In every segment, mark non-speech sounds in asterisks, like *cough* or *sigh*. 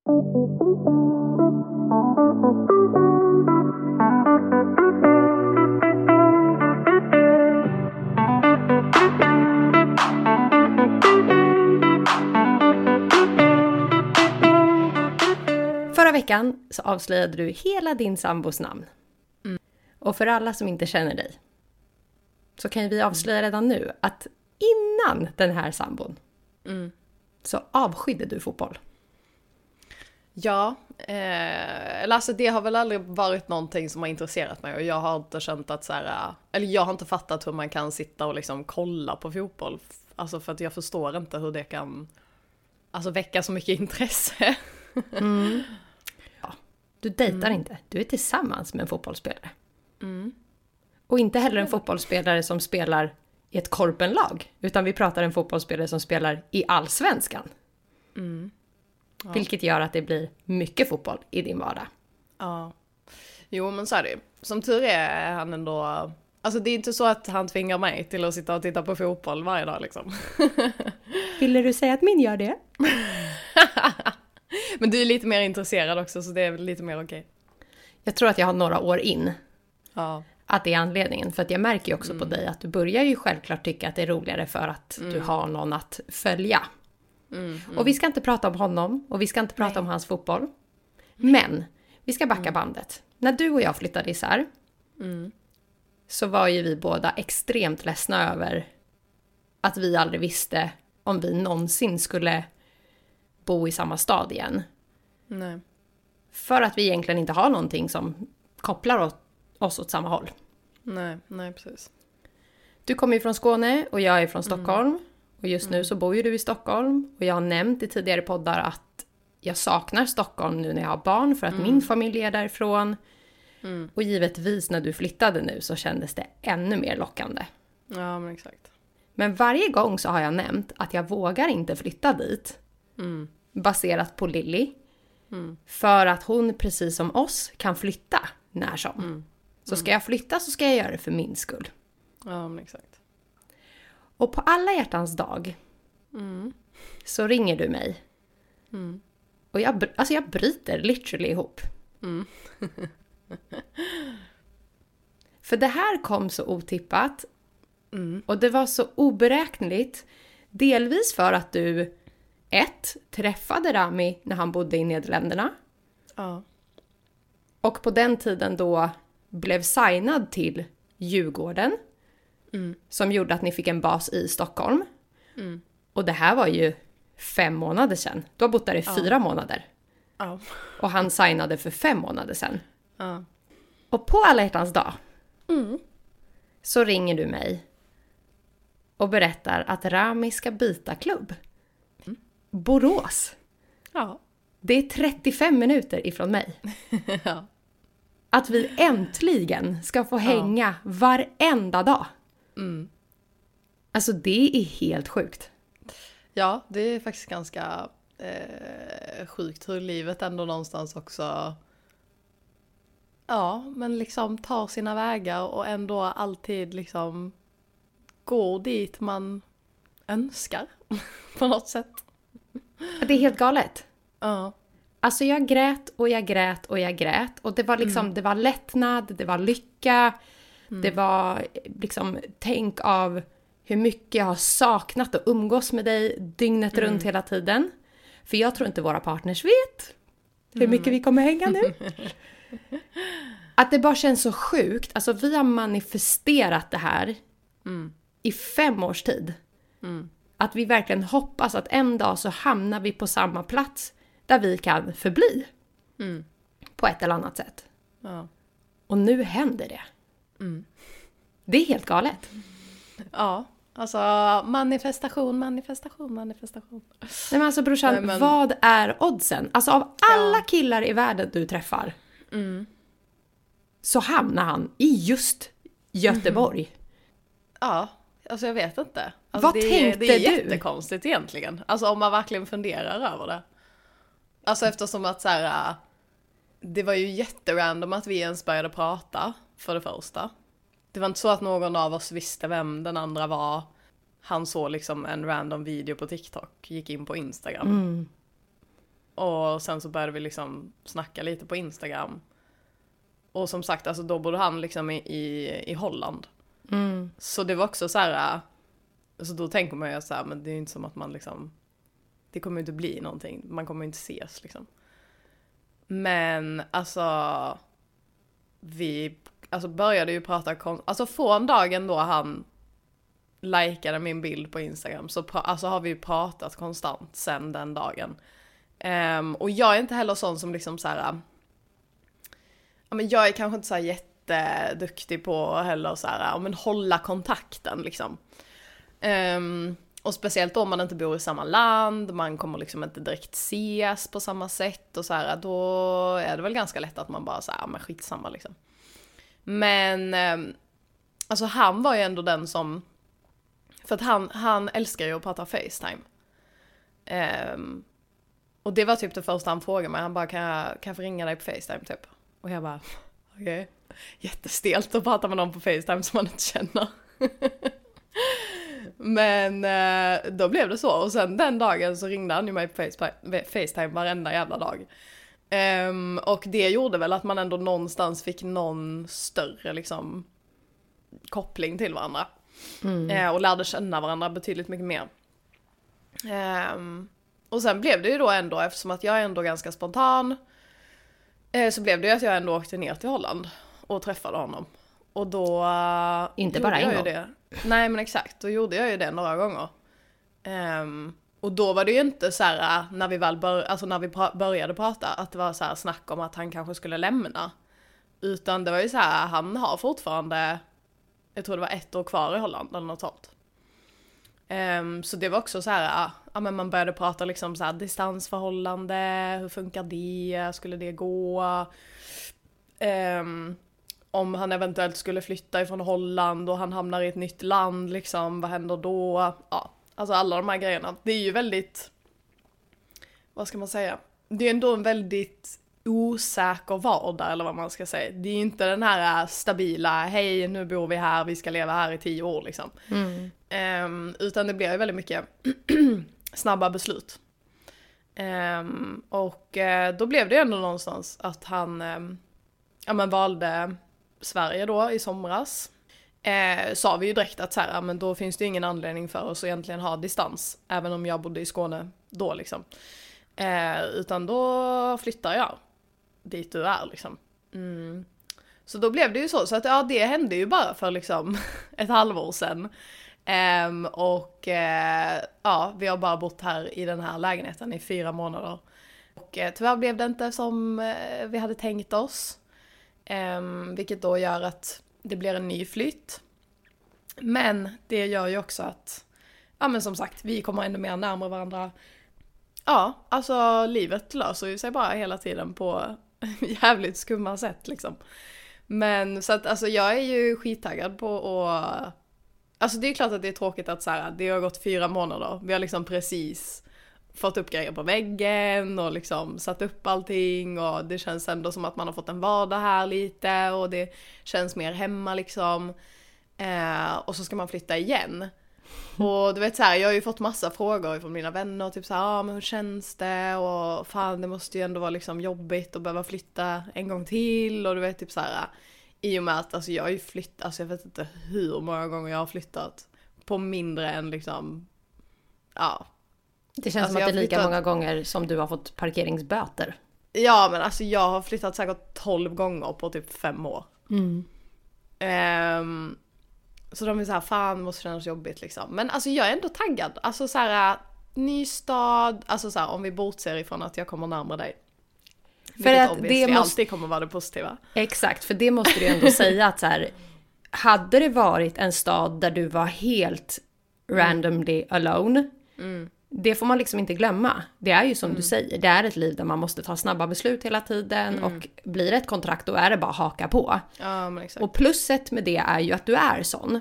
Förra veckan så avslöjade du hela din sambos namn. Och för alla som inte känner dig så kan ju vi avslöja redan nu att innan den här sambon så avskydde du fotboll. Ja, eh, eller alltså det har väl aldrig varit någonting som har intresserat mig och jag har inte känt att så här, äh, eller jag har inte fattat hur man kan sitta och liksom kolla på fotboll. Alltså för att jag förstår inte hur det kan, alltså väcka så mycket *laughs* intresse. Du dejtar inte, du är tillsammans med en fotbollsspelare. Och inte heller en fotbollsspelare som spelar i ett korpenlag, utan vi pratar en fotbollsspelare som spelar i allsvenskan. Vilket gör att det blir mycket fotboll i din vardag. Ja. Jo men så är det. Som tur är är han ändå, alltså det är inte så att han tvingar mig till att sitta och titta på fotboll varje dag liksom. *laughs* Ville du säga att min gör det? *laughs* Men du är lite mer intresserad också så det är lite mer okej. Jag tror att jag har några år in Ja. att det är anledningen. För att jag märker ju också på dig att du börjar ju självklart tycka att det är roligare för att du har någon att följa. Och vi ska inte prata om honom och vi ska inte prata om hans fotboll. Men vi ska backa bandet. När du och jag flyttade isär så var ju vi båda extremt ledsna över att vi aldrig visste om vi någonsin skulle bo i samma stad igen. Nej. För att vi egentligen inte har någonting som kopplar oss åt samma håll. Nej, nej precis. Du kommer ju från Skåne och jag är från Stockholm. Och just nu så bor ju du i Stockholm. Och jag har nämnt i tidigare poddar att jag saknar Stockholm nu när jag har barn för att min familj är därifrån. Och givetvis när du flyttade nu så kändes det ännu mer lockande. Ja men exakt. Men varje gång så har jag nämnt att jag vågar inte flytta dit. Baserat på Lilly. För att hon precis som oss kan flytta när som. Så ska jag flytta så ska jag göra det för min skull. Ja men exakt. Och på alla hjärtans dag så ringer du mig. Och jag, alltså jag bryter literally ihop. *laughs* För det här kom så otippat. Och det var så oberäkneligt. Delvis för att du, ett, träffade Rami när han bodde i Nederländerna. Ja. Och på den tiden då blev signad till Djurgården. Som gjorde att ni fick en bas i Stockholm. Och det här var ju fem månader sedan. Du har bott där i fyra månader. Ja. Och han signade för fem månader sedan. Ja. Och på alla hjärtans dag så ringer du mig och berättar att Rami ska byta klubb. Borås. Ja. Det är 35 minuter ifrån mig. *laughs* Ja. Att vi äntligen ska få hänga varenda dag. Alltså det är helt sjukt. Ja, det är faktiskt ganska eh, sjukt hur livet ändå någonstans också Ja, men liksom tar sina vägar och ändå alltid liksom går dit man önskar *laughs* på något sätt. Det är helt galet. Ja. Alltså jag grät och jag grät och jag grät. Och det var liksom, det var lättnad, det var lycka. Det var liksom tänk av hur mycket jag har saknat att umgås med dig dygnet runt hela tiden. För jag tror inte våra partners vet hur mycket vi kommer hänga nu. *laughs* Att det bara känns så sjukt. Alltså vi har manifesterat det här i fem års tid. Att vi verkligen hoppas att en dag så hamnar vi på samma plats där vi kan förbli. På ett eller annat sätt. Ja. Och nu händer det. Det är helt galet. ja, alltså manifestation, manifestation, manifestation. Nej men alltså brorsan, Nej, men- vad är oddsen? Alltså av alla killar i världen du träffar. Så hamnar han i just Göteborg. Ja, alltså jag vet inte. Alltså, Vad det tänkte Det är du? jättekonstigt egentligen. Alltså om man verkligen funderar över det. Alltså eftersom att så här, äh, det var ju jätterandom att vi ens började prata, för det första. Det var inte så att någon av oss visste vem den andra var. Han såg liksom en random video på TikTok, gick in på Instagram. Och sen så började vi liksom snacka lite på Instagram. Och som sagt, alltså då bodde han liksom i, i, i Holland. Mm. Så det var också så här. Alltså då tänker man ju så här, men det är ju inte som att man liksom. Det kommer ju inte bli någonting, man kommer ju inte ses liksom. Men alltså. Vi alltså började ju prata, kon- alltså från dagen då han likade min bild på Instagram så alltså har vi ju pratat konstant sen den dagen. Um, och jag är inte heller sån som liksom så här. Äh, ja, men jag är kanske inte så här jätteduktig på heller så här, äh, ja, men hålla kontakten liksom. Um, och speciellt om man inte bor i samma land, man kommer liksom inte direkt ses på samma sätt och så här, då är det väl ganska lätt att man bara säger, ja men skitsamma liksom. Men, ehm, alltså han var ju ändå den som, för att han, han älskar ju att prata Facetime. Um, och det var typ det första han frågade mig, han bara kan jag, kan jag få ringa dig på Facetime typ? Och jag bara, *laughs* okej. Jättestelt att prata med någon på Facetime som man inte känner. *laughs* Men eh, då blev det så och sen den dagen så ringde han ju mig på Facetime, Facetime varenda jävla dag. Ehm, och det gjorde väl att man ändå någonstans fick någon större liksom koppling till varandra. Eh, och lärde känna varandra betydligt mycket mer. Ehm, och sen blev det ju då ändå, eftersom att jag är ändå ganska spontan, eh, så blev det ju att jag ändå åkte ner till Holland och träffade honom. Och då... eh, Inte gjorde bara en gång. Det. Nej men exakt, då gjorde jag ju det några gånger. Ehm, och då var det ju inte så här äh, när vi väl bör, alltså när vi pra- började prata att det var så här snack om att han kanske skulle lämna. Utan det var ju så här, äh, han har fortfarande, jag tror det var ett år kvar i Holland eller något sånt. Um, så det var också så här, äh, ja men man började prata liksom så här distansförhållande, hur funkar det, skulle det gå? Um, om han eventuellt skulle flytta ifrån Holland och han hamnar i ett nytt land liksom, vad händer då? Ja, alltså alla de här grejerna. Det är ju väldigt, vad ska man säga? Det är ändå en väldigt osäker vardag eller vad man ska säga. Det är ju inte den här stabila, hej nu bor vi här, vi ska leva här i tio år liksom. Mm. Ehm, utan det blir ju väldigt mycket *clears throat* snabba beslut. Ehm, och eh, då blev det ju ändå någonstans att han ehm, ja, men valde Sverige då i somras. Eh, sa vi ju direkt att så här, ah, men då finns det ingen anledning för oss att egentligen ha distans, även om jag bodde i Skåne då liksom. Eh, utan då flyttar jag dit du är liksom. Mm. Så då blev det ju så, så att ja det hände ju bara för liksom *laughs* ett halvår sedan. Um, och uh, ja, vi har bara bott här i den här lägenheten i fyra månader. Och uh, tyvärr blev det inte som uh, vi hade tänkt oss. Um, vilket då gör att det blir en ny flytt. Men det gör ju också att, ja men som sagt, vi kommer ännu mer närmare varandra. Ja, alltså livet löser ju sig bara hela tiden på *laughs* jävligt skumma sätt liksom. Men så att alltså jag är ju skittaggad på att Alltså det är klart att det är tråkigt att så här, det har gått fyra månader, vi har liksom precis fått upp grejer på väggen och liksom satt upp allting och det känns ändå som att man har fått en vardag här lite och det känns mer hemma liksom. Eh, och så ska man flytta igen. *laughs* Och du vet så här, jag har ju fått massa frågor från mina vänner, typ så här, ah, men hur känns det? Och fan det måste ju ändå vara liksom jobbigt att behöva flytta en gång till och du vet typ så här. I och med att alltså, jag har ju flyttat, alltså jag vet inte hur många gånger jag har flyttat. På mindre än liksom, ja. Det känns Alltså, som att det är lika flyttat- många gånger som du har fått parkeringsböter. Ja men alltså jag har flyttat säkert 12 gånger på typ fem år. Ehm, så de är så här, fan det måste kännas jobbigt liksom. Men alltså jag är ändå taggad. Alltså så här, ny stad, alltså så här, om vi bortser ifrån att jag kommer närmare dig. För Vilket att det måste- alltid kommer vara det positiva. Exakt, för det måste du ändå säga att så här, hade det varit en stad där du var helt randomly alone, det får man liksom inte glömma. Det är ju som du säger, det är ett liv där man måste ta snabba beslut hela tiden och blir det ett kontrakt då är det bara haka på. Ja. Och plusset med det är ju att du är sån.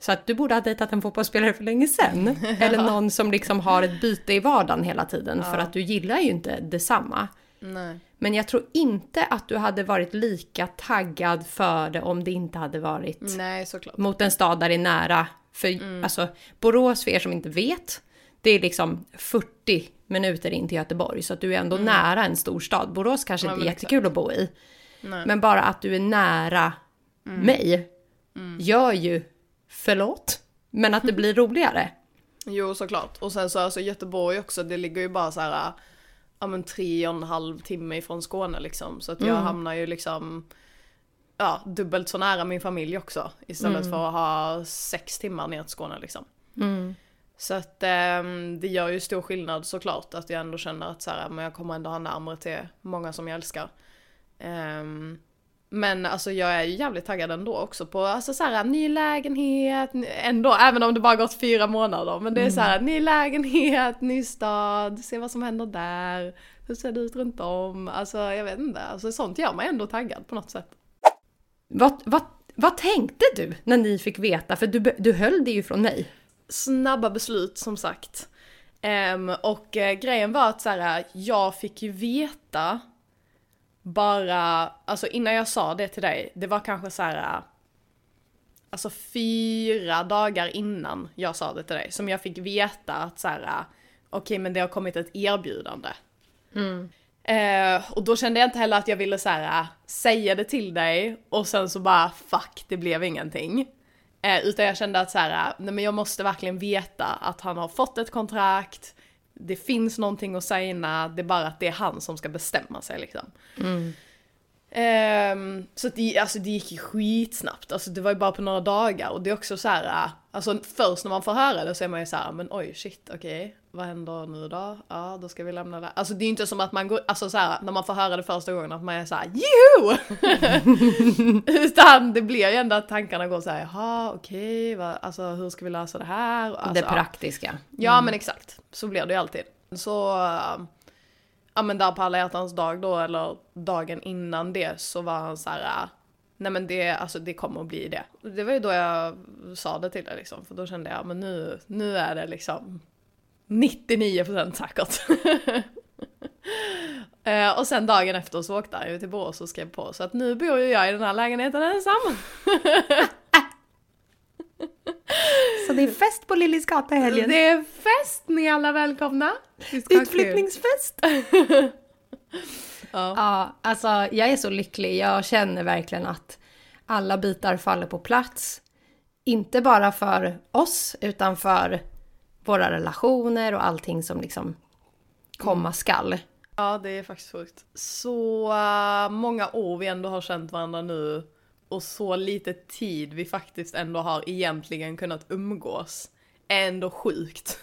Så att du borde ha dejtat en fotbollsspelare för länge sedan. *laughs* Eller någon som liksom har ett byte i vardagen hela tiden för att du gillar ju inte detsamma. Nej. Men jag tror inte att du hade varit lika taggad för det om det inte hade varit Nej mot en stad där det är nära. För alltså, Borås, för er som inte vet, Det är liksom 40 minuter in till Göteborg, så att du är ändå nära en storstad. Borås kanske Ja, inte är jättekul att bo i. Nej. Men bara att du är nära mig gör ju, förlåt, men att det *laughs* blir roligare. Jo såklart. Och sen så alltså Göteborg också, det ligger ju bara så här, ja men tre och en halv timme ifrån Skåne liksom. Så att jag hamnar ju liksom, ja dubbelt så nära min familj också. Istället för att ha sex timmar ner till Skåne liksom. Så att ehm, det gör ju stor skillnad såklart att jag ändå känner att så här, men jag kommer ändå ha närmare till många som jag älskar. Ehm, men alltså jag är ju jävligt taggad ändå också på alltså så här, ny lägenhet, ändå, även om det bara gått fyra månader. Men det är så här, ny lägenhet, ny stad, se vad som händer där, hur ser det ut runt om, alltså jag vet inte, alltså sånt gör mig ändå taggad på något sätt. Vad, vad, vad tänkte du när ni fick veta? För du, du höll det ju från mig. Snabba beslut som sagt. Ehm, och eh, grejen var att så här, jag fick ju veta bara, alltså innan jag sa det till dig, det var kanske så här. Alltså fyra dagar innan jag sa det till dig som jag fick veta att så här, okej men det har kommit ett erbjudande. Eh, och då kände jag inte heller att jag ville så här, säga det till dig och sen så bara fuck det blev ingenting. Eh, utan jag kände att så här, eh, nej men jag måste verkligen veta att han har fått ett kontrakt, det finns någonting att signa, det är bara att det är han som ska bestämma sig liksom. Mm. Ehm, så att det, alltså det gick ju skitsnabbt, alltså det var ju bara på några dagar och det är också så här, alltså först när man får höra det så är man ju så här, men oj shit okej, vad händer nu då? Ja då ska vi lämna det. Alltså det är ju inte som att man går, alltså så här, när man får höra det första gången att man är så här, joho! *laughs* Utan det blir ju ändå att tankarna går så här, jaha okej, vad- alltså hur ska vi lösa det här? Alltså, det praktiska. Ja men exakt, så blir det ju alltid. Så, äh, ja men där på alla hjärtans dag då, eller dagen innan det, så var han så här. Äh, nej men det, alltså det kommer att bli det. Det var ju då jag sa det till dig liksom, för då kände jag, men nu, nu är det liksom 99% säkert. *laughs* Eh, och sen dagen efter så åkte han ju till Borås och skrev på, så att nu bor ju jag i den här lägenheten ensam. *laughs* Så det är fest på Lillis gata i helgen. Det är fest, ni är alla välkomna. Utflyttningsfest! *laughs* Ja. Ja, alltså jag är så lycklig. Jag känner verkligen att alla bitar faller på plats. Inte bara för oss, utan för våra relationer och allting som liksom komma skall. Ja, det är faktiskt sjukt. Så äh, många år vi ändå har känt varandra nu och så lite tid vi faktiskt ändå har egentligen kunnat umgås är ändå sjukt.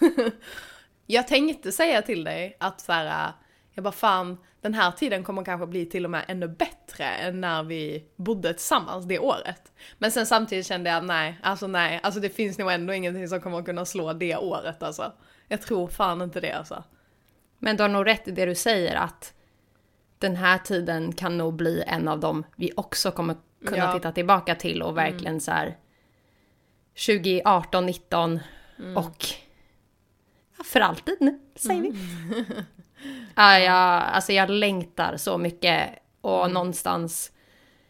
*laughs* jag tänkte säga till dig att så här, jag bara fan, den här tiden kommer kanske bli till och med ännu bättre än när vi bodde tillsammans det året. Men sen samtidigt kände jag nej, alltså nej, alltså det finns nog ändå ingenting som kommer kunna slå det året alltså. Jag tror fan inte det alltså. Men du har nog rätt i det du säger att den här tiden kan nog bli en av dem vi också kommer kunna Ja. titta tillbaka till och verkligen så här 2018, 19 och ja, för alltid nu, säger vi. *laughs* ja, jag, alltså jag längtar så mycket och någonstans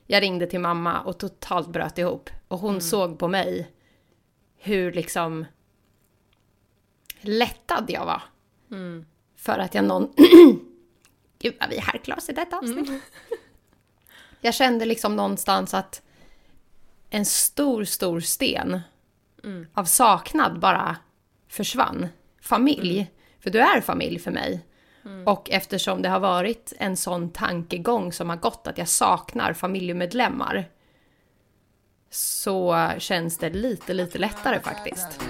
jag ringde till mamma och totalt bröt ihop och hon såg på mig hur liksom lättad jag var. För att jag någon... *clears throat* Gud vad vi harklar oss i detta avsnitt. *laughs* Jag kände liksom någonstans att en stor, stor sten av saknad bara försvann. Familj. För du är familj för mig. Och eftersom det har varit en sån tankegång som har gått att jag saknar familjemedlemmar så känns det lite, lite lättare faktiskt.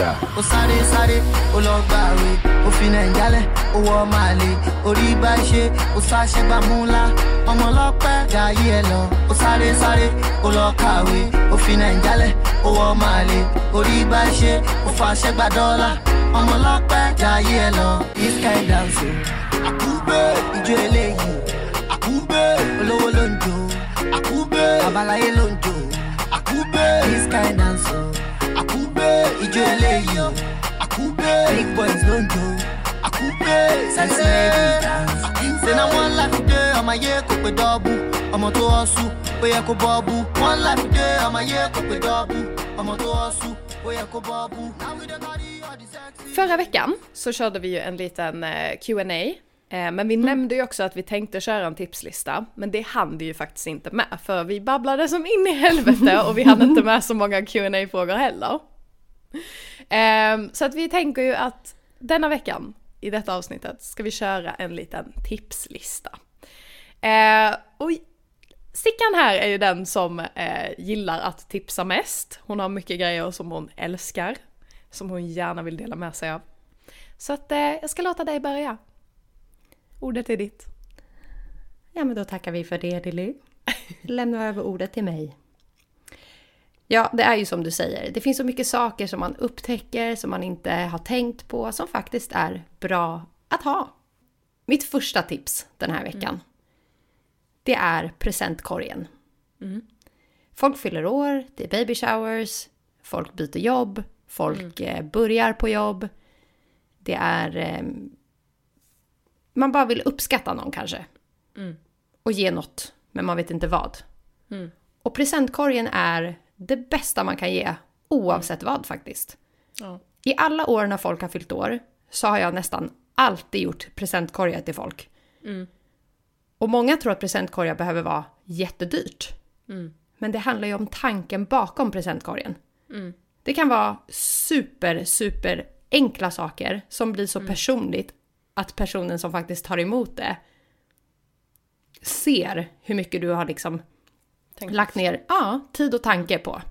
I. ó sáré sáré ó lọ gbàwé ó fi nàìjálẹ̀ ó wọ màlè orí bá ṣe ó sáṣẹ́gbà múlá ọmọ ọlọ́pẹ́ jayé ẹ lọ. Ó sáré sáré ó lọ kàwé. Ó fi nàìjálẹ̀ ó wọ màlè orí bá ṣe ó dọ́là. Ọmọ ọlọ́pẹ́ jayé ẹ lọ. this kind dance àkúgbé ijó eléyìí. Àkúgbé olówó ló àkúgbé babaláyé ló big boys ló ń jó àkúgbé sexy say dance. ṣe life wọn I'm a year could be double. I'm a to ọ̀ṣù we are kó bọ́ọ̀bù. One life dé, ọmọ ayé kò pé dọ́ọ̀bù. Ọmọ tó ọ̀sù, ó yẹ kó bọ́ọ̀bù. Now we dey carry all the sexy. Förra veckan så körde vi ju en liten eh, Q&A eh, men vi mm. nämnde ju också att vi tänkte köra en tipslista, men det hann vi ju faktiskt inte med, för vi babblade som in i helvete och vi hann inte med så många qa frågor heller. *laughs* Ehm, så att vi tänker ju att denna veckan, i detta avsnittet, ska vi köra en liten tipslista. Eh, och Sickan här är ju den som eh, gillar att tipsa mest. Hon har mycket grejer som hon älskar, som hon gärna vill dela med sig av. Så att eh, jag ska låta dig börja. Ordet är ditt. Ja, men då tackar vi för det, Lily. Lämnar över ordet till mig. Ja, det är ju som du säger. Det finns så mycket saker som man upptäcker, som man inte har tänkt på, som faktiskt är bra att ha. Mitt första tips den här veckan, det är presentkorgen. Folk fyller år, det är baby showers, folk byter jobb, folk eh, börjar på jobb. Det är... Eh, man bara vill uppskatta någon kanske. Och ge något, men man vet inte vad. Och presentkorgen är det bästa man kan ge, oavsett vad faktiskt. Ja. I alla år när folk har fyllt år så har jag nästan alltid gjort presentkorgar till folk. Och många tror att presentkorgar behöver vara jättedyrt. Men det handlar ju om tanken bakom presentkorgen. Det kan vara super, super enkla saker som blir så personligt att personen som faktiskt tar emot det ser hur mycket du har liksom Tänk. lagt ner ja, tid och tanke på.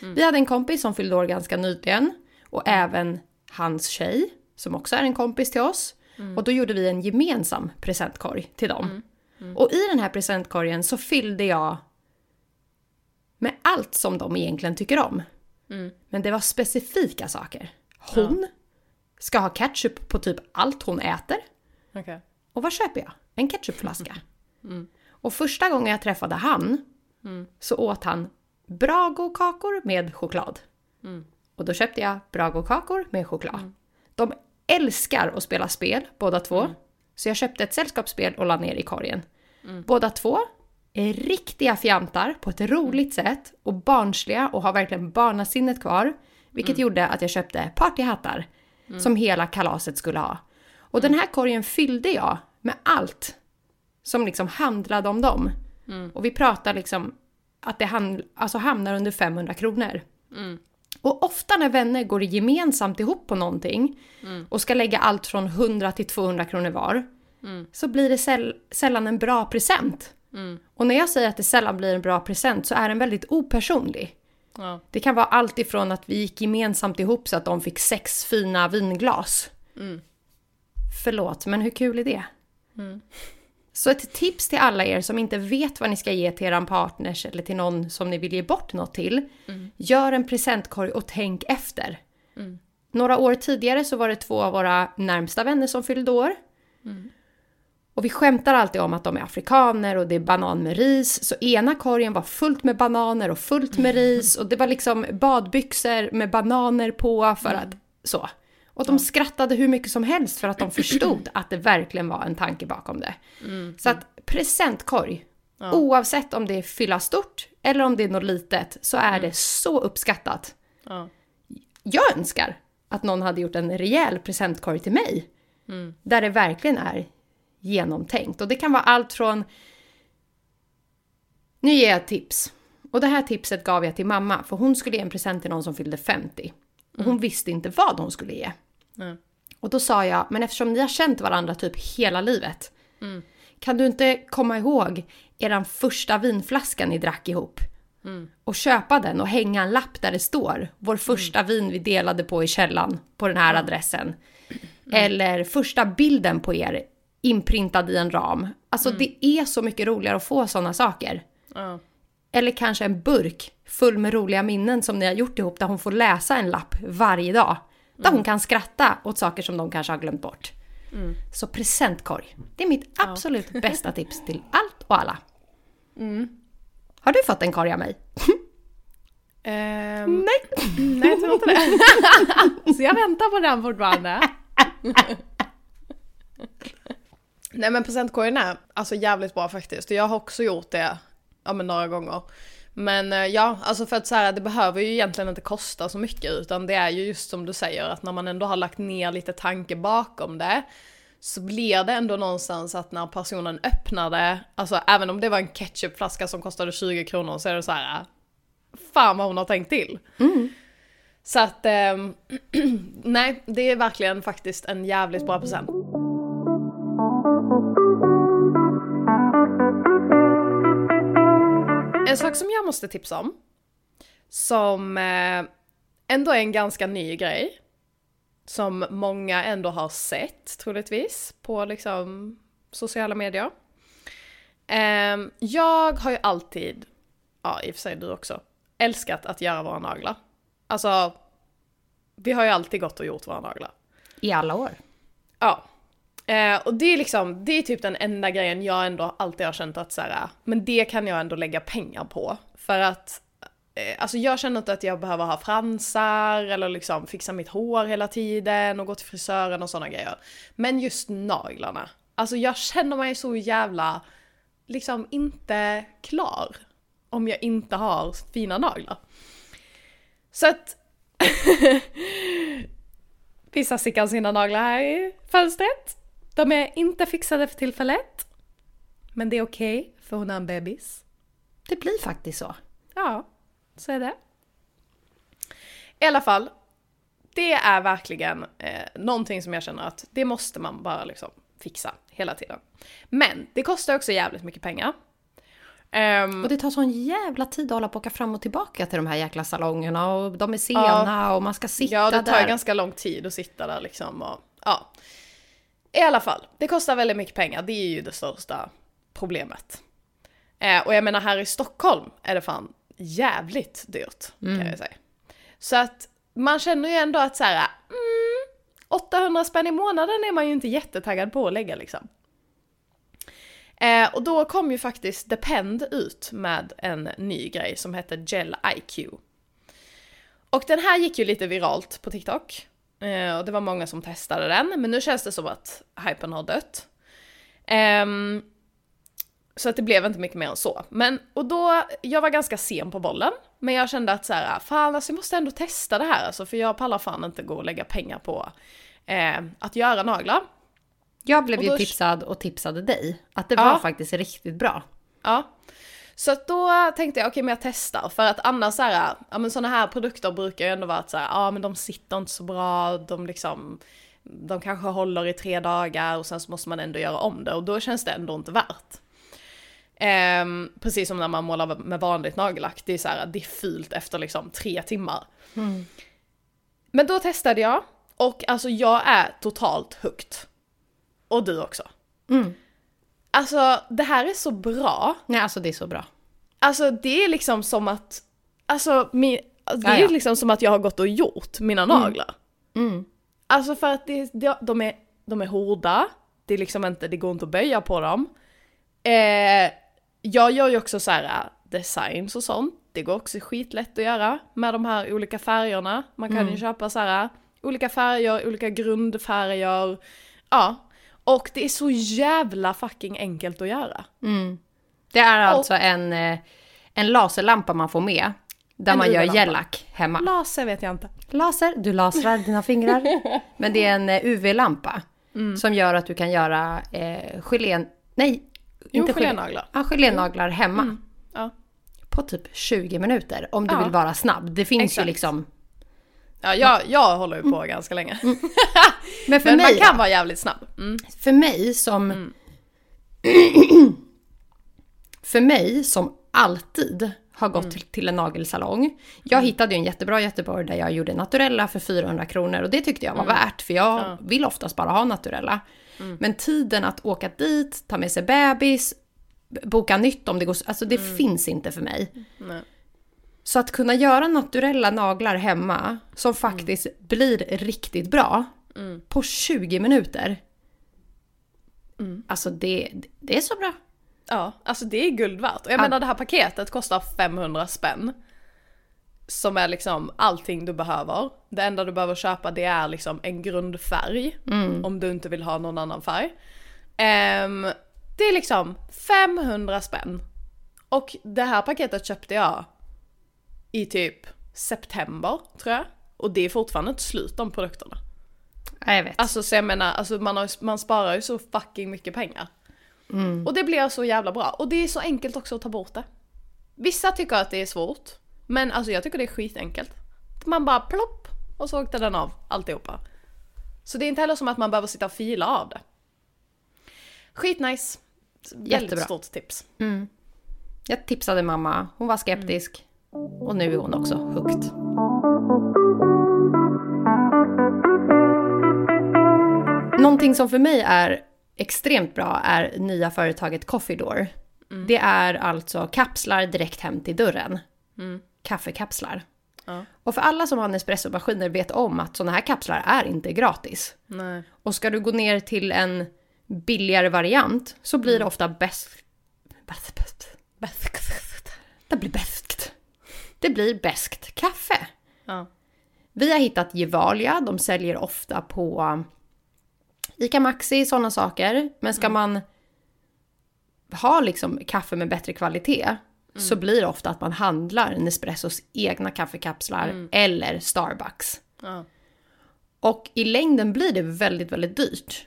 Vi hade en kompis som fyllde år ganska nyligen och även hans tjej som också är en kompis till oss. Och då gjorde vi en gemensam presentkorg till dem. Och i den här presentkorgen så fyllde jag med allt som de egentligen tycker om. Men det var specifika saker. Hon ska ha ketchup på typ allt hon äter. Okej. Och vad köper jag? En ketchupflaska. *laughs* Och första gången jag träffade han så åt han Brago-kakor med choklad. Och då köpte jag Brago-kakor med choklad. De älskar att spela spel båda två. Så jag köpte ett sällskapsspel och la ner i korgen. Båda två är riktiga fjantar på ett roligt sätt och barnsliga och har verkligen barnasinnet kvar. Vilket gjorde att jag köpte partyhattar som hela kalaset skulle ha. Och den här korgen fyllde jag med allt som liksom handlade om dem. Och vi pratar liksom att det hand, alltså hamnar under 500 kronor. Och ofta när vänner går gemensamt ihop på någonting och ska lägga allt från 100 till 200 kronor var, så blir det säll- sällan en bra present. Och när jag säger att det sällan blir en bra present så är den väldigt opersonlig. Ja. Det kan vara allt ifrån att vi gick gemensamt ihop så att de fick sex fina vinglas. Förlåt, men hur kul är det? Så ett tips till alla er som inte vet vad ni ska ge till eran partners eller till någon som ni vill ge bort något till. Gör en presentkorg och tänk efter. Några år tidigare så var det två av våra närmsta vänner som fyllde år. Och vi skämtar alltid om att de är afrikaner och det är banan med ris. Så ena korgen var fullt med bananer och fullt med *laughs* ris. Och det var liksom badbyxor med bananer på för att så. Och de skrattade hur mycket som helst för att de förstod att det verkligen var en tanke bakom det. Så att presentkorg, oavsett om det är fylla stort eller om det är något litet, så är det så uppskattat. Ja. Jag önskar att någon hade gjort en rejäl presentkorg till mig. Där det verkligen är genomtänkt. Och det kan vara allt från... Nu ger jag ett tips. Och det här tipset gav jag till mamma, för hon skulle ge en present till någon som fyllde 50. Och hon visste inte vad hon skulle ge. Nej. Och då sa jag, men eftersom ni har känt varandra typ hela livet. Kan du inte komma ihåg eran första vinflaska ni drack ihop? Och köpa den och hänga en lapp där det står vår första vin vi delade på i källan på den här adressen. Eller första bilden på er inprintad i en ram. Alltså det är så mycket roligare att få sådana saker. Eller kanske en burk full med roliga minnen som ni har gjort ihop där hon får läsa en lapp varje dag. Där hon kan skratta åt saker som de kanske har glömt bort. Så presentkorg. Det är mitt absolut *laughs* bästa tips till allt och alla. Har du fått en korg av mig? Ehm, Nej. nej, jag tror inte det. *laughs* Så jag väntar på den fortfarande. nej men presentkorgen är alltså jävligt bra faktiskt. Jag har också gjort det ja men några gånger. Men eh, ja, alltså för att så här, det behöver ju egentligen inte kosta så mycket utan det är ju just som du säger att när man ändå har lagt ner lite tanke bakom det så blir det ändå någonstans att när personen öppnar det, alltså även om det var en ketchupflaska som kostade 20 kronor så är det så här, fan vad hon har tänkt till. Så att, ehm, *clears throat* nej, det är verkligen faktiskt en jävligt bra present. En sak som jag måste tipsa om, som eh, ändå är en ganska ny grej, som många ändå har sett troligtvis på liksom sociala medier. Ehm, jag har ju alltid, ja i och för sig du också, älskat att göra våra naglar. Alltså, vi har ju alltid gått och gjort våra naglar. I alla år. Ja. Eh, och det är liksom, det är typ den enda grejen jag ändå alltid har känt att så här, men det kan jag ändå lägga pengar på. För att, eh, alltså jag känner inte att jag behöver ha fransar eller liksom fixa mitt hår hela tiden och gå till frisören och sådana grejer. Men just naglarna, alltså jag känner mig så jävla, liksom inte klar om jag inte har fina naglar. Så att *laughs* Pissar Sickan sina naglar här i fönstret. De är inte fixade för tillfället. Men det är okej, för hon är en bebis. Det blir faktiskt så. Ja, så är det. I alla fall, det är verkligen eh, någonting som jag känner att det måste man bara liksom fixa hela tiden. Men det kostar också jävligt mycket pengar. Ehm, Och det tar sån jävla tid att hålla på och åka fram och tillbaka till de här jäkla salongerna och de är sena och man ska sitta Ja, det tar där. ganska lång tid att sitta där liksom och ja. I alla fall, det kostar väldigt mycket pengar, det är ju det största problemet. Eh, och jag menar här i Stockholm är det fan jävligt dyrt kan jag säga. Så att man känner ju ändå att så här, mm, 800 spänn i månaden är man ju inte jättetaggad på att lägga liksom. Eh, och då kom ju faktiskt Depend ut med en ny grej som heter Gel IQ. Och den här gick ju lite viralt på TikTok. Eh, och det var många som testade den, men nu känns det som att hypen har dött. Ehm, så att det blev inte mycket mer än så. Men, och då, jag var ganska sen på bollen, men jag kände att så här, fan alltså jag måste ändå testa det här alltså, för jag pallar fan inte gå och lägga pengar på eh, att göra naglar. Jag blev ju tipsad och tipsade dig att det Ja. var faktiskt riktigt bra. Ja. Så att då tänkte jag, okej men jag testar. För att annars så här, ja men sådana här produkter brukar ju ändå vara att så här, ja men de sitter inte så bra, de liksom, de kanske håller i tre dagar och sen så måste man ändå göra om det och då känns det ändå inte värt. Ehm, precis som när man målar med vanligt nagellack, det är så här, det är fult efter liksom tre timmar. Men då testade jag och alltså jag är totalt hooked. Och du också. Mm. Alltså det här är så bra. Nej, alltså det är så bra. Alltså det är liksom som att, alltså min, det är Ja, ja. liksom som att jag har gått och gjort mina naglar. Mm. Alltså för att det, det, de, är, de är hårda, det är liksom inte, det går inte att böja på dem. Eh, jag gör ju också så här äh, designs och sånt, det går också skitlätt att göra med de här olika färgerna. Man kan ju köpa så här äh, olika färger, olika grundfärger, ja. Och det är så jävla fucking enkelt att göra. Det är alltså en, eh, en laserlampa man får med. Där man gör gellack hemma. Laser vet jag inte. Laser, du lasrar dina fingrar. *laughs* Men det är en eh, UV-lampa. Mm. Som gör att du kan göra eh, gelén... Nej, Jo, inte gelé- gelénaglar. Ja, gelénaglar hemma. Ja. På typ 20 minuter. Om du Ja. vill vara snabb. Det finns Exakt. ju liksom... Ja, jag, jag håller ju på ganska länge. *laughs* Men för Men mig, man kan vara jävligt snabb. Mm. för mig som... *clears throat* för mig som alltid har gått till, till en nagelsalong. Jag hittade ju en jättebra Göteborg där jag gjorde naturella för 400 kronor och det tyckte jag var värt för jag vill oftast bara ha naturella. Men tiden att åka dit, ta med sig bebis, boka nytt om det går, alltså det finns inte för mig. Nej. Så att kunna göra naturella naglar hemma som faktiskt blir riktigt bra på 20 minuter. Alltså det, det är så bra. Ja, alltså det är guld värt. Och jag Ja. menar det här paketet kostar 500 spänn. Som är liksom allting du behöver. Det enda du behöver köpa det är liksom en grundfärg. Om du inte vill ha någon annan färg. Ehm, det är liksom 500 spänn. Och det här paketet köpte jag i typ september, tror jag. Och det är fortfarande inte slut de produkterna. Ja, jag vet. Alltså så jag menar, alltså, man, har, man sparar ju så fucking mycket pengar. Och det blir så jävla bra. Och det är så enkelt också att ta bort det. Vissa tycker att det är svårt. Men alltså jag tycker det är skitenkelt. Man bara plopp och så åkte den av alltihopa. Så det är inte heller som att man behöver sitta och fila av det. Skitnice. Väldigt Jättebra. stort tips. Jag tipsade mamma, hon var skeptisk. Och nu är hon också hooked. Någonting som för mig är extremt bra är nya företaget Coffee Door. Det är alltså kapslar direkt hem till dörren. Kaffekapslar. Ja. Och för alla som har Nespresso-maskiner vet om att sådana här kapslar är inte gratis. Nej. Och ska du gå ner till en billigare variant så blir det ofta bäst... bäst, bäst. Det blir bäst. Det blir bäst kaffe. Ja. Vi har hittat Gevalia, de säljer ofta på ICA Maxi, sådana saker. Men ska man ha liksom kaffe med bättre kvalitet så blir det ofta att man handlar Nespressos egna kaffekapslar eller Starbucks. Ja. Och i längden blir det väldigt, väldigt dyrt.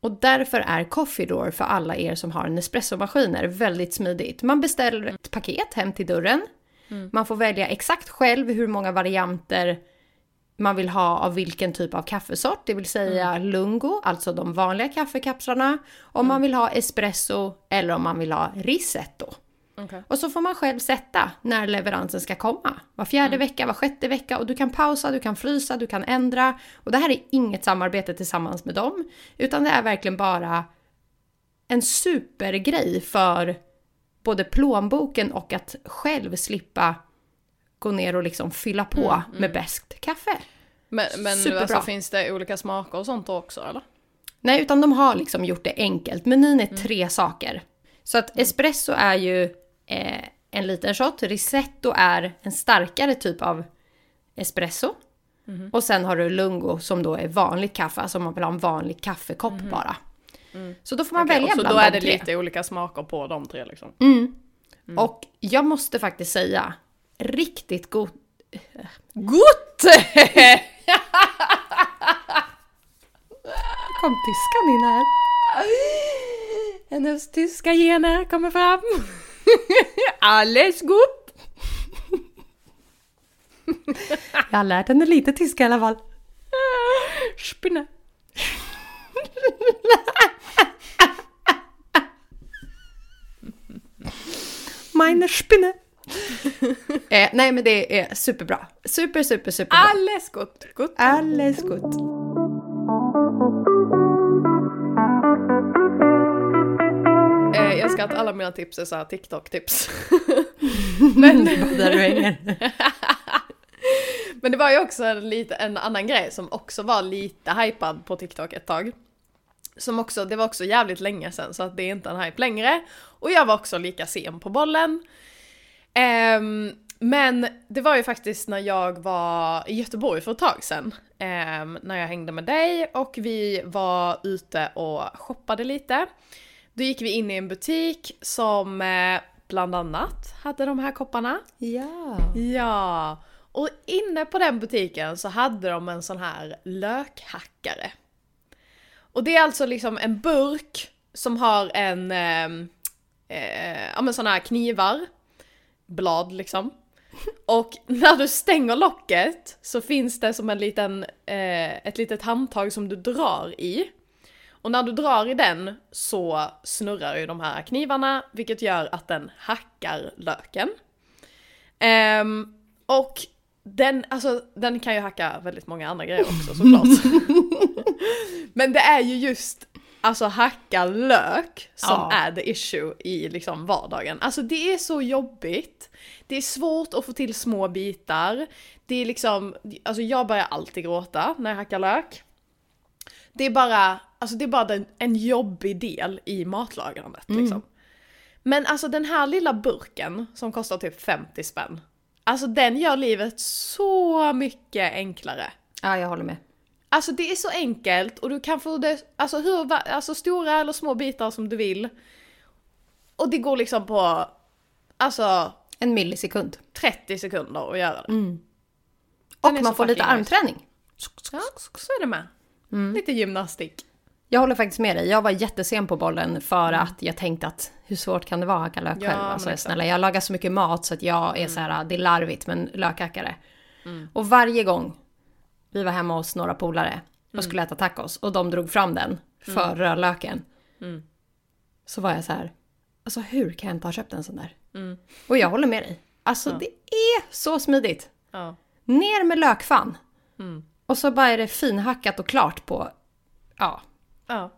Och därför är Coffee Door för alla er som har Nespresso-maskiner väldigt smidigt. Man beställer ett paket hem till dörren. Man får välja exakt själv hur många varianter man vill ha av vilken typ av kaffesort, det vill säga lungo, alltså de vanliga kaffekapslarna, om man vill ha espresso eller om man vill ha rissetto. Okej. Och så får man själv sätta när leveransen ska komma. Var fjärde vecka, var sjätte vecka och du kan pausa, du kan frysa, du kan ändra. Och det här är inget samarbete tillsammans med dem, utan det är verkligen bara en supergrej för både plånboken och att själv slippa gå ner och liksom fylla på med bäst kaffe. Men, men Superbra. alltså, finns det olika smaker och sånt också eller? Nej, utan de har liksom gjort det enkelt. Menyn är tre saker. Så att espresso är ju eh, en liten shot, rissetto är en starkare typ av espresso. Och sen har du lungo som då är vanligt kaffe, alltså man vill ha en vanlig kaffekopp bara. Så då får man Okej, välja och så bland då är de det tre. lite olika smaker på de tre liksom? Och jag måste faktiskt säga, riktigt god... Gott! *laughs* Kom tyskan in här. Hennes tyska gener kommer fram. *laughs* Alles gott! Jag har lärt henne lite tyska i alla fall. Spinne. Meine Spinne. eh, nej men det är superbra. Super, super, superbra. Alles gott. gott. Alles gut. Ska att alla mina tips är så här TikTok-tips. *laughs* Men... Där du hänger. *laughs* Men det var ju också en, lite, en annan grej som också var lite hypad på TikTok ett tag. Som också, det var också jävligt länge sedan så att det är inte en hype längre. Och jag var också lika sen på bollen. Ehm, men det var ju faktiskt när jag var i Göteborg för ett tag sedan. ehm, när jag hängde med dig och vi var ute och shoppade lite. Då gick vi in i en butik som eh, bland annat hade de här kopparna. Ja. Ja, och inne på den butiken så hade de en sån här lökhackare. Och det är alltså liksom en burk som har en, ehm, eh, ja men såna här knivar, blad liksom. *laughs* Och när du stänger locket så finns det som en liten, eh, ett litet handtag som du drar i. Och när du drar i den så snurrar ju de här knivarna vilket gör att den hackar löken. Ehm, och den, alltså, den kan ju hacka väldigt många andra grejer också såklart. *laughs* Men det är ju just alltså hacka lök som Ja. är the issue i liksom vardagen. Alltså det är så jobbigt. Det är svårt att få till små bitar. Det är liksom, alltså jag börjar alltid gråta när jag hackar lök. Det är bara, alltså det är bara den, en jobbig del i matlagrandet liksom. Men alltså den här lilla burken som kostar typ 50 spänn. Alltså den gör livet så mycket enklare. ja, jag håller med. Alltså det är så enkelt och du kan få det, alltså hur, alltså stora eller små bitar som du vill. Och det går liksom på, alltså En millisekund. 30 sekunder att göra det. Och Den är man så får lite armträning. Ja, så är det med. Lite gymnastik. Jag håller faktiskt med dig. Jag var jättesen på bollen för att jag tänkte att hur svårt kan det vara att hacka lök Ja, själv? Alltså, snälla, jag lagar så mycket mat så att jag är så här, det är larvigt men lökhackare. Och varje gång vi var hemma hos några polare och skulle äta tacos och de drog fram den för rödlöken. Så var jag så här, alltså hur kan jag inte ha köpt en sån där? Och jag håller med dig. Alltså det är så smidigt. Ja. Ner med lökfan. Och så bara är det finhackat och klart på, ja, Ja.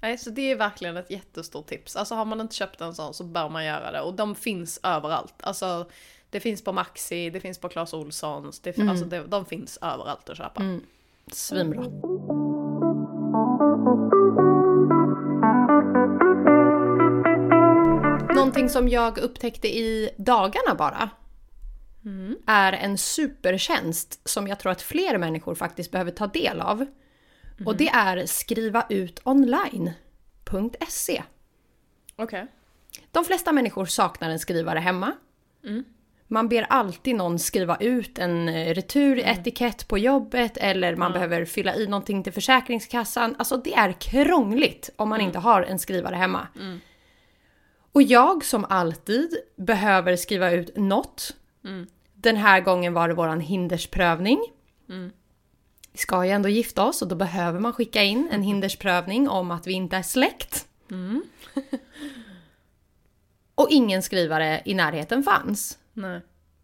Nej, så det är verkligen ett jättestort tips. Alltså har man inte köpt en sån så bör man göra det. Och de finns överallt. Alltså det finns på Maxi, det finns på Clas Ohlsons, det, fin- alltså, det, de finns överallt att köpa. svinbra. Någonting som jag upptäckte i dagarna bara är en supertjänst som jag tror att fler människor faktiskt behöver ta del av. Och det är skrivautonline.se. Okej. De flesta människor saknar en skrivare hemma. Man ber alltid någon skriva ut en eh, returetikett på jobbet eller man behöver fylla i någonting till Försäkringskassan. Alltså det är krångligt om man inte har en skrivare hemma. Och jag som alltid behöver skriva ut något. Den här gången var det våran hindersprövning. Vi ska ju ändå gifta oss och då behöver man skicka in en hindersprövning om att vi inte är släkt. *laughs* och ingen skrivare i närheten fanns. Nej.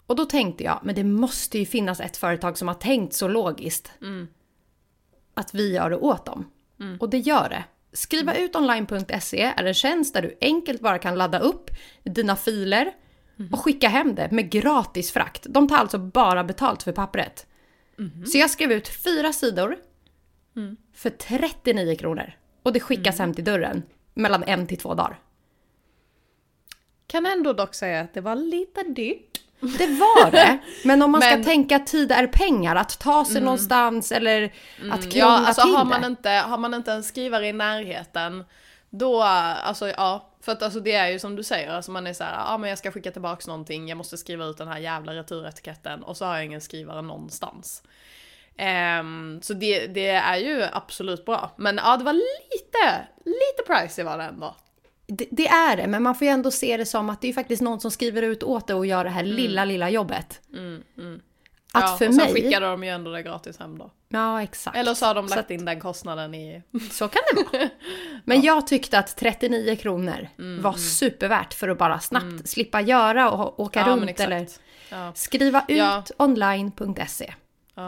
Och då tänkte jag, men det måste ju finnas ett företag som har tänkt så logiskt. Att vi gör det åt dem. Och det gör det. Skriva ut online.se är en tjänst där du enkelt bara kan ladda upp dina filer och skicka hem det med gratis frakt. De tar alltså bara betalt för pappret. Så jag skrev ut fyra sidor för 39 kronor. Och det skickas hem till dörren mellan en till två dagar. Kan ändå dock säga att det var lite dyrt. Det var det. *laughs* Men om man ska Men- Mm. tänka att tid är pengar, att ta sig någonstans eller att krångla Ja, alltså till har det. man, inte, har man inte en skrivare i närheten, då, alltså ja, för att alltså det är ju som du säger, alltså man är så här, ja ah, men jag ska skicka tillbaks någonting, jag måste skriva ut den här jävla returetiketten och så har jag ingen skrivare någonstans. Ehm, så det, det är ju absolut bra. Men ja, det var lite, lite pricey var det ändå. Det, det är det, men man får ju ändå se det som att det är ju faktiskt någon som skriver ut åt det och gör det här lilla, lilla jobbet. Att Mm, ja, för och sen mig... skickade de ju ändå det gratis hem då. Ja, exakt. Eller så har de lagt att- in den kostnaden i... Så kan det vara. *laughs* Men jag tyckte att 39 kronor Mm, var supervärt för att bara snabbt slippa göra och åka Ja, runt eller Ja. skriva ut Ja. online.se.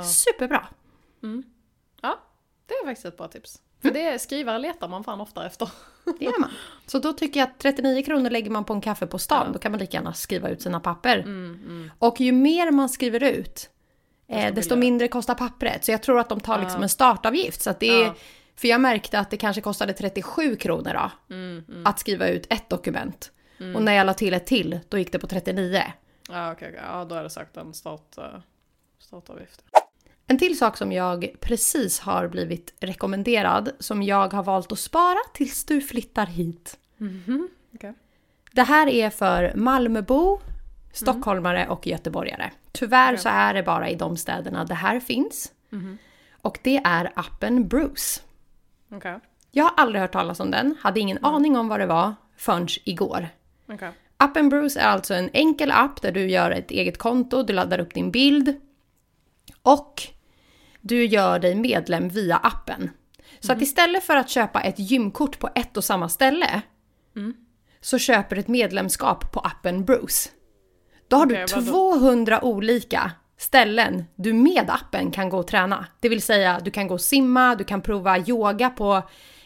Superbra. Ja, det är faktiskt ett bra tips. För det skrivare letar man fan ofta efter. Det gör man. Så då tycker jag att 39 kronor lägger man på en kaffe på stan. Då kan man lika gärna skriva ut sina papper. Mm, Och ju mer man skriver ut, eh, desto mindre kostar pappret. Så jag tror att de tar liksom en startavgift. Så det är, Ja. För jag märkte att det kanske kostade 37 kronor då, Mm, att skriva ut ett dokument. Och när jag la till ett till, då gick det på 39. Ja, okej, okej. Ja, då är det sagt en start, uh, startavgift. En till sak som jag precis har blivit rekommenderad, som jag har valt att spara tills du flyttar hit. Okej. Det här är för Malmöbo, stockholmare och göteborgare. Tyvärr så är det bara i de städerna det här finns. Och det är appen Bruce. Okej. Jag har aldrig hört talas om den, hade ingen aning om vad det var förrän igår. Okej. Appen Bruce är alltså en enkel app där du gör ett eget konto, du laddar upp din bild och du gör dig medlem via appen. Så att istället för att köpa ett gymkort på ett och samma ställe så köper du ett medlemskap på appen Bruce. Då har Okej, du vadå? 200 olika ställen du med appen kan gå och träna. Det vill säga du kan gå och simma, du kan prova yoga på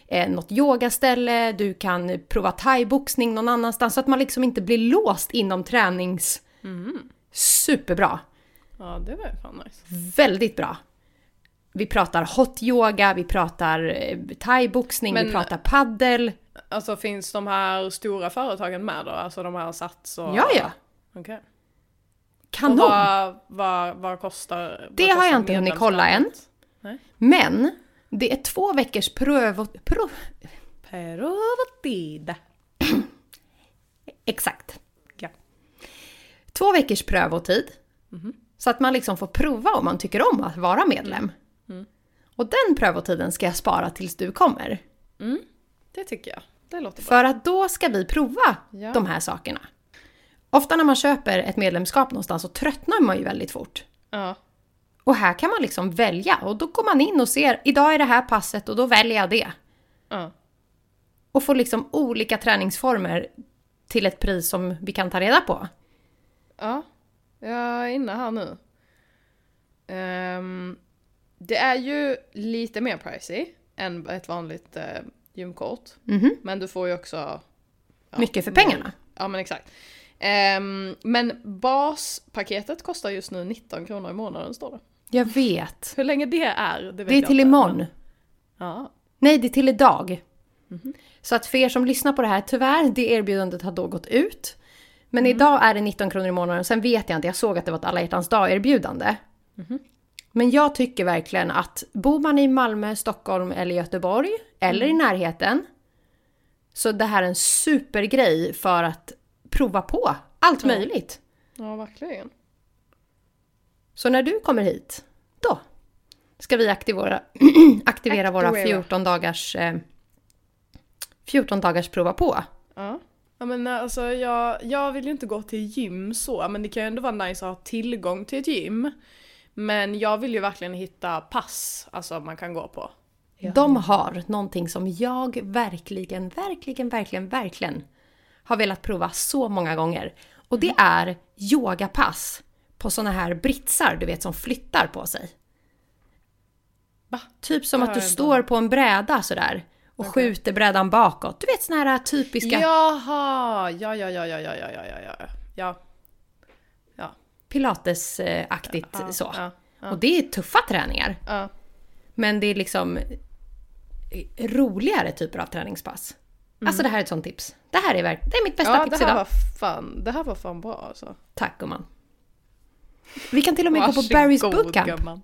eh, något yogaställe, du kan prova thaiboxning någon annanstans så att man liksom inte blir låst inom tränings... Superbra! Ja, det var fan nice. Väldigt bra! Vi pratar hot yoga, vi pratar eh, thaiboxning, vi pratar paddel. Alltså finns de här stora företagen med då? Alltså de här Sats och... Ja, ja! Okej. Och Kanon! vad, vad, vad kostar Det vad har jag kostar inte hunnit kolla än. medlemskapet? Men det är två veckors pröv... Prov, Prövatid. Exakt. Ja. Två veckors prövotid. Så att man liksom får prova om man tycker om att vara medlem. Och den prövotiden ska jag spara tills du kommer. Det tycker jag. Det låter bra. För att då ska vi prova Ja. de här sakerna. Ofta när man köper ett medlemskap någonstans så tröttnar man ju väldigt fort. Ja. Och här kan man liksom välja och då går man in och ser, idag är det här passet och då väljer jag det. Ja. Och får liksom olika träningsformer till ett pris som vi kan ta reda på. Ja, jag är inne här nu. Ehm, det är ju lite mer pricey än ett vanligt uh, gymkort. Mhm. Men du får ju också... ja, Mycket för pengarna. Ja men exakt. Ehm, men baspaketet kostar just nu 19 kronor i månaden står det. Jag vet. Hur länge det är, det vet Det är jag till inte. imorgon. Ja. Nej, det är till idag. Mhm. Så att för er som lyssnar på det här, tyvärr, det erbjudandet har då gått ut. Men Mhm. idag är det 19 kronor i månaden, sen vet jag inte, jag såg att det var ett alla hjärtans dag-erbjudande. Mhm. Men jag tycker verkligen att bor man i Malmö, Stockholm eller Göteborg, eller Mm. i närheten, så det här är en supergrej för att prova på allt möjligt. ja, verkligen. Så när du kommer hit, då ska vi aktivera, *clears throat* aktivera våra Aktivera. 14 dagars, eh, 14 dagars prova på. Ja. Ja men alltså jag, jag vill ju inte gå till gym så, men det kan ju ändå vara nice att ha tillgång till ett gym. Men jag vill ju verkligen hitta pass, alltså man kan gå på. De har någonting som jag verkligen, verkligen, verkligen, verkligen har velat prova så många gånger. Och det mm. är yogapass på såna här britsar, du vet, som flyttar på sig. Va? Typ som att du står på en bräda sådär och okay. skjuter brädan bakåt. Du vet såna här typiska... Jaha! Ja, ja, ja, ja, ja, ja, ja. ja. Pilatesaktigt ja, så. Ja, ja, Och det är tuffa träningar. Men det är liksom roligare typer av träningspass. Alltså det här är ett sånt tips. Det här är, verk- det är mitt bästa ja tips det här idag. var fan, det här var fan bra alltså. Tack gumman. Vi kan till och med gå på Barry's bootcamp. gumman.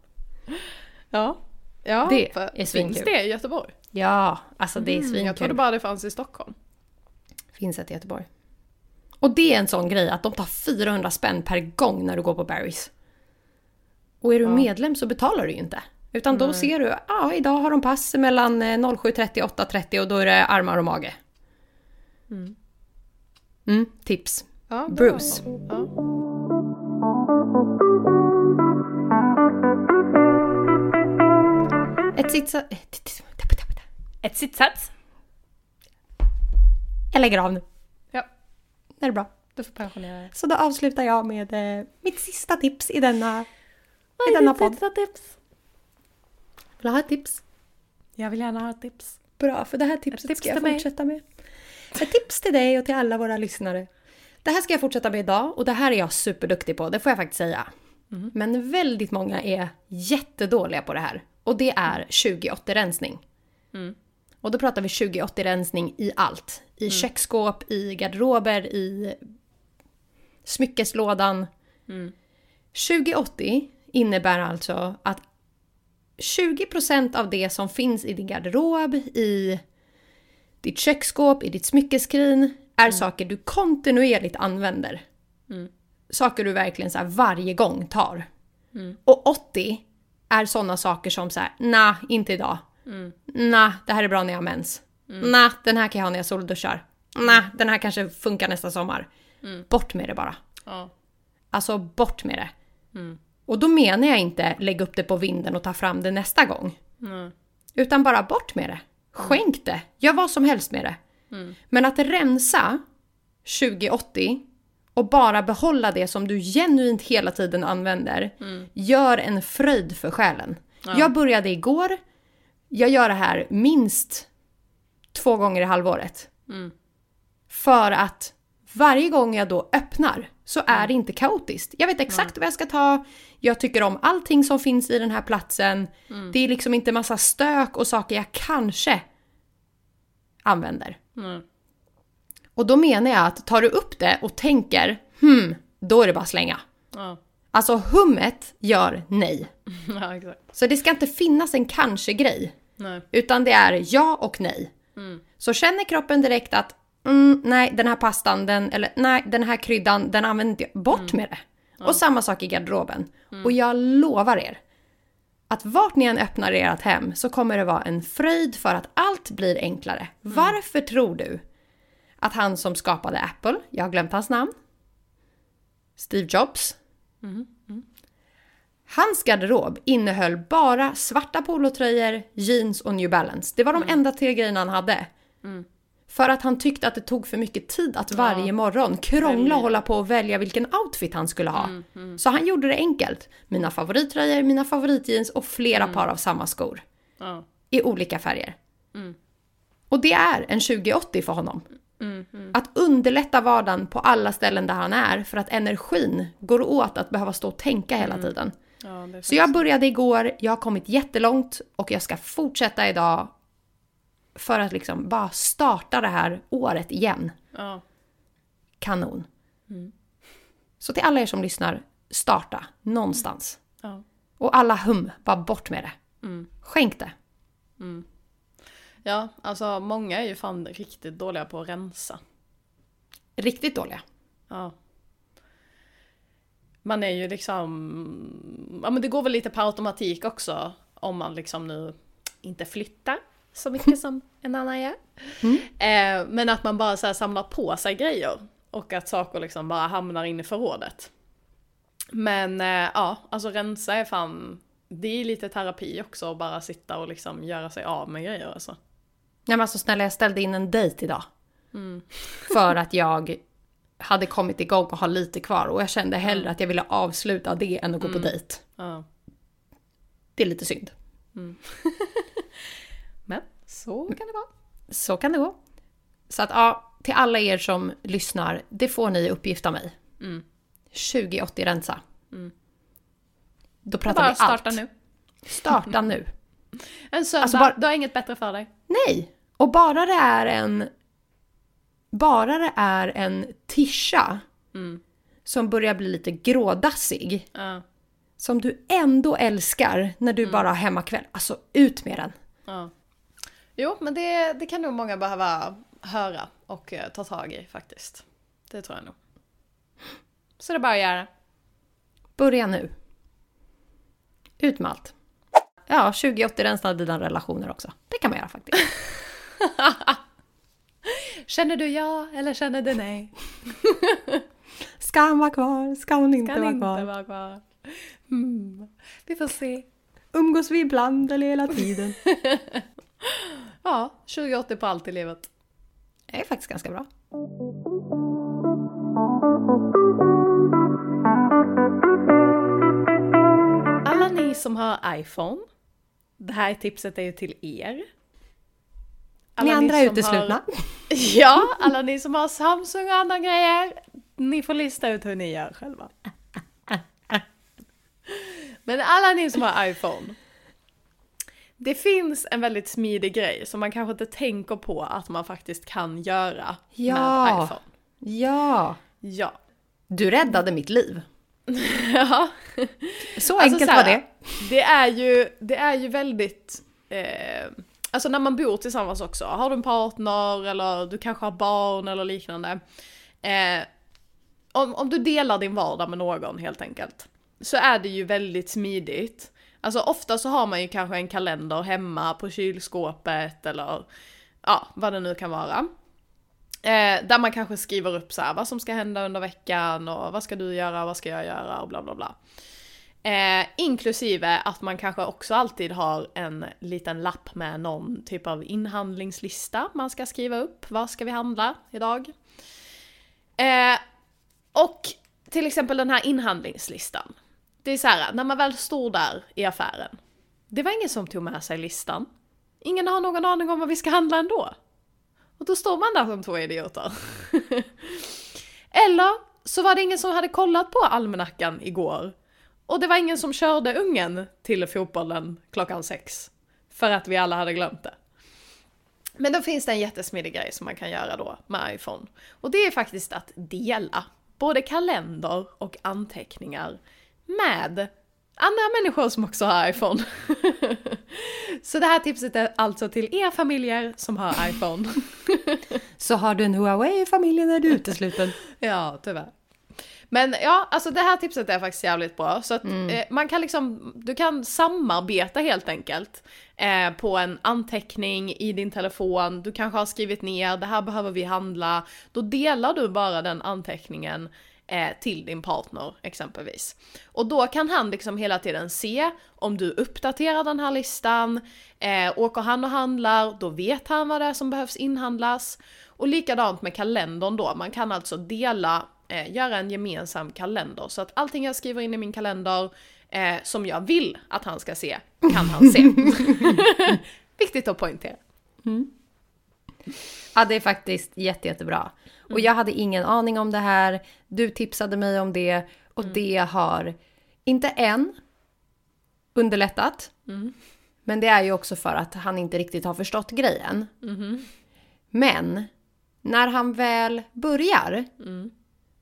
Ja. Ja, Det är svinkul. Finns det i Göteborg? Ja, alltså det är Mm, jag trodde svinkul. bara det fanns i Stockholm. Finns ett i Göteborg. Och det är en sån grej att de tar 400 spänn per gång när du går på Barry's. Och är du medlem så betalar du ju inte. Utan då ser du, ja idag har de pass mellan eh, 07.30 och 8.30 och då är det armar och mage. Mm, tips. Ja, Bruce. Ja. Ett sitsa... Ett sittsats. Jag lägger av nu. Det är bra. du får pensionera dig. Så då avslutar jag med eh, mitt sista tips i denna, i denna podd. tips? Vill du ha ett tips? Jag vill gärna ha ett tips. Bra, för det här tipset tips ska jag fortsätta med. Ett tips till dig och till alla våra lyssnare. Det här ska jag fortsätta med idag och det här är jag superduktig på, det får jag faktiskt säga. Men väldigt många är jättedåliga på det här. Och det är 2080-rensning. Och då pratar vi 2080-rensning i allt. I köksskåp, i garderober, i smyckeslådan. 2080 innebär alltså att 20% av det som finns i din garderob, i ditt köksskåp, i ditt smyckeskrin är saker du kontinuerligt använder. Saker du verkligen så varje gång tar. Och 80 är sådana saker som så här, nah, inte idag. Nah, det här är bra när jag har mens. Nah, den här kan jag ha när jag solduschar. Nah, den här kanske funkar nästa sommar. Bort med det bara. Ja. Alltså bort med det. Och då menar jag inte lägga upp det på vinden och ta fram det nästa gång. Nej. Utan bara bort med det. Skänk det. Gör vad som helst med det. Men att rensa 2080 och bara behålla det som du genuint hela tiden använder gör en fröjd för själen. Jag började igår. Jag gör det här minst två gånger i halvåret. För att varje gång jag då öppnar så är det inte kaotiskt. Jag vet exakt vad jag ska ta. Jag tycker om allting som finns i den här platsen. Det är liksom inte massa stök och saker jag kanske använder. Nej. Och då menar jag att tar du upp det och tänker hmm, då är det bara att slänga. Ja. Alltså hummet gör nej. *laughs* ja. Så det ska inte finnas en kanske-grej. Nej. Utan det är ja och nej. Så känner kroppen direkt att mm, nej den här pastan, den, eller nej den här kryddan, den använder inte jag. Bort med det. Och samma sak i garderoben. Och jag lovar er, att vart ni än öppnar ert hem så kommer det vara en fröjd för att allt blir enklare. Varför tror du att han som skapade Apple, jag har glömt hans namn, Steve Jobs, Hans garderob innehöll bara svarta polotröjor, jeans och New Balance. Det var de enda tre grejerna han hade. För att han tyckte att det tog för mycket tid att varje morgon krångla och hålla på och välja vilken outfit han skulle ha. Så han gjorde det enkelt. Mina favorittröjor, mina favoritjeans och flera par av samma skor. Ja. I olika färger. Och det är en 2080 för honom. Att underlätta vardagen på alla ställen där han är för att energin går åt att behöva stå och tänka hela tiden. Ja, Så jag började igår, jag har kommit jättelångt och jag ska fortsätta idag för att liksom bara starta det här året igen. Ja. Kanon. Så till alla er som lyssnar, starta någonstans. Ja. Och alla hum, bara bort med det. Skänk det. ja, alltså många är ju fan riktigt dåliga på att rensa. Riktigt dåliga. Ja. Man är ju liksom, ja men det går väl lite per automatik också om man liksom nu inte flyttar så mycket som *laughs* en annan gör. Eh, men att man bara så samlar på sig grejer och att saker liksom bara hamnar in i förrådet. Men eh, ja, alltså rensa är fan, det är lite terapi också att bara sitta och liksom göra sig av med grejer alltså. Nej men alltså snälla, jag ställde in en dejt idag. För att jag hade kommit igång och har lite kvar och jag kände hellre att jag ville avsluta det än att gå på dejt. Ja. Det är lite synd. *laughs* Men så kan det vara. Så kan det gå. Så att ja, till alla er som lyssnar, det får ni uppgift av mig. 2080 rensa. Då pratar vi starta allt. nu. Starta nu. *laughs* En söndag, Alltså bara- du har inget bättre för dig. Nej! Och bara det är en... Bara det är en tischa som börjar bli lite grådassig. Ja. Som du ändå älskar när du bara har hemmakväll. Alltså ut med den. Ja. Jo, men det, det kan nog många behöva höra och eh, ta tag i faktiskt. Det tror jag nog. Så det är bara att göra. Börja nu. Ut med allt. Ja, 2080 rensar dina relationer också. Det kan man göra faktiskt. *laughs* Känner du ja eller känner du nej? *laughs* Ska han vara kvar? Ska hon inte Kan vara inte kvar? vara kvar. Mm. Vi får se. Umgås vi ibland eller hela tiden? *laughs* Ja, 2080 på allt i livet. Det är faktiskt ganska bra. Alla ni som har iPhone, det här tipset är ju till er. Ni andra är som uteslutna. Har, *laughs* ja, alla ni som har Samsung och andra grejer, ni får lista ut hur ni gör själva. Men alla ni som har iPhone. Det finns en väldigt smidig grej som man kanske inte tänker på att man faktiskt kan göra Ja. med iPhone. Ja! Ja. Du räddade mitt liv. *laughs* ja. Så Alltså, enkelt så här, var det. Det är ju, det är ju väldigt... Eh, alltså när man bor tillsammans också. Har du en partner eller du kanske har barn eller liknande. Eh, om, om du delar din vardag med någon helt enkelt. Så är det ju väldigt smidigt. Alltså ofta så har man ju kanske en kalender hemma på kylskåpet eller ja, vad det nu kan vara. Eh, där man kanske skriver upp så här, vad som ska hända under veckan och vad ska du göra, vad ska jag göra och bla bla bla. Eh, inklusive att man kanske också alltid har en liten lapp med någon typ av inhandlingslista man ska skriva upp. Vad ska vi handla idag? Eh, och till exempel den här inhandlingslistan. Det är så här, när man väl står där i affären. Det var ingen som tog med sig listan. Ingen har någon aning om vad vi ska handla ändå. Och då står man där som två idioter. *laughs* Eller så var det ingen som hade kollat på almanackan igår. Och det var ingen som körde ungen till fotbollen klockan sex. För att vi alla hade glömt det. Men då finns det en jättesmidig grej som man kan göra då med iPhone. Och det är faktiskt att dela både kalender och anteckningar med andra människor som också har iPhone. *laughs* Så det här tipset är alltså till er familjer som har iPhone. *laughs* Så har du en Huawei i familjen är du utesluten. Ja, tyvärr. Men ja, alltså det här tipset är faktiskt jävligt bra. Så att eh, man kan liksom, du kan samarbeta helt enkelt. Eh, på en anteckning i din telefon, du kanske har skrivit ner, det här behöver vi handla. Då delar du bara den anteckningen eh, till din partner exempelvis. Och då kan han liksom hela tiden se om du uppdaterar den här listan. Eh, åker han och handlar, då vet han vad det är som behövs inhandlas. Och likadant med kalendern då, man kan alltså dela eh, göra en gemensam kalender. Så att allting jag skriver in i min kalender eh, som jag vill att han ska se, kan han se. *laughs* Viktigt att poängtera. Ja, det är faktiskt jätte, jättebra. Och jag hade ingen aning om det här. Du tipsade mig om det och det har inte än underlättat. Men det är ju också för att han inte riktigt har förstått grejen. Men när han väl börjar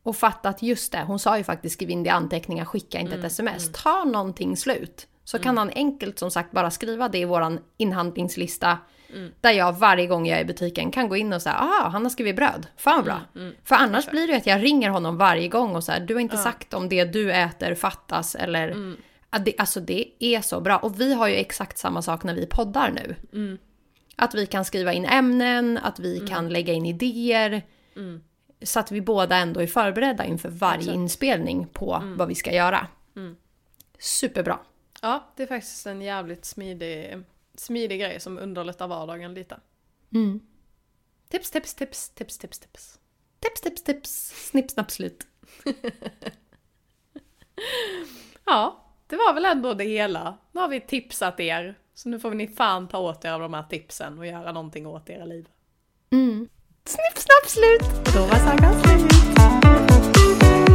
och fattat just det, hon sa ju faktiskt skriv in det i anteckningar, skicka inte ett sms. Ta någonting slut. Så kan han enkelt som sagt bara skriva det i våran inhandlingslista. Där jag varje gång jag är i butiken kan gå in och säga ah han har skrivit bröd, fan vad bra. För annars blir det ju att jag ringer honom varje gång och här, du har inte sagt om det du äter fattas eller... Ja, det, alltså det är så bra. Och vi har ju exakt samma sak när vi poddar nu. Att vi kan skriva in ämnen, att vi kan lägga in idéer. Så att vi båda ändå är förberedda inför varje inspelning på vad vi ska göra. Superbra. Ja, det är faktiskt en jävligt smidig, smidig grej som underlättar vardagen lite. Tips, tips, tips, tips, tips, tips. Tips, tips, tips. Snipp, snapp, slut. *laughs* Ja, det var väl ändå det hela. Nu har vi tipsat er. Så nu får ni fan ta åt er av de här tipsen och göra någonting åt era liv. Snipp, snapp, slut. Då var sagan slut.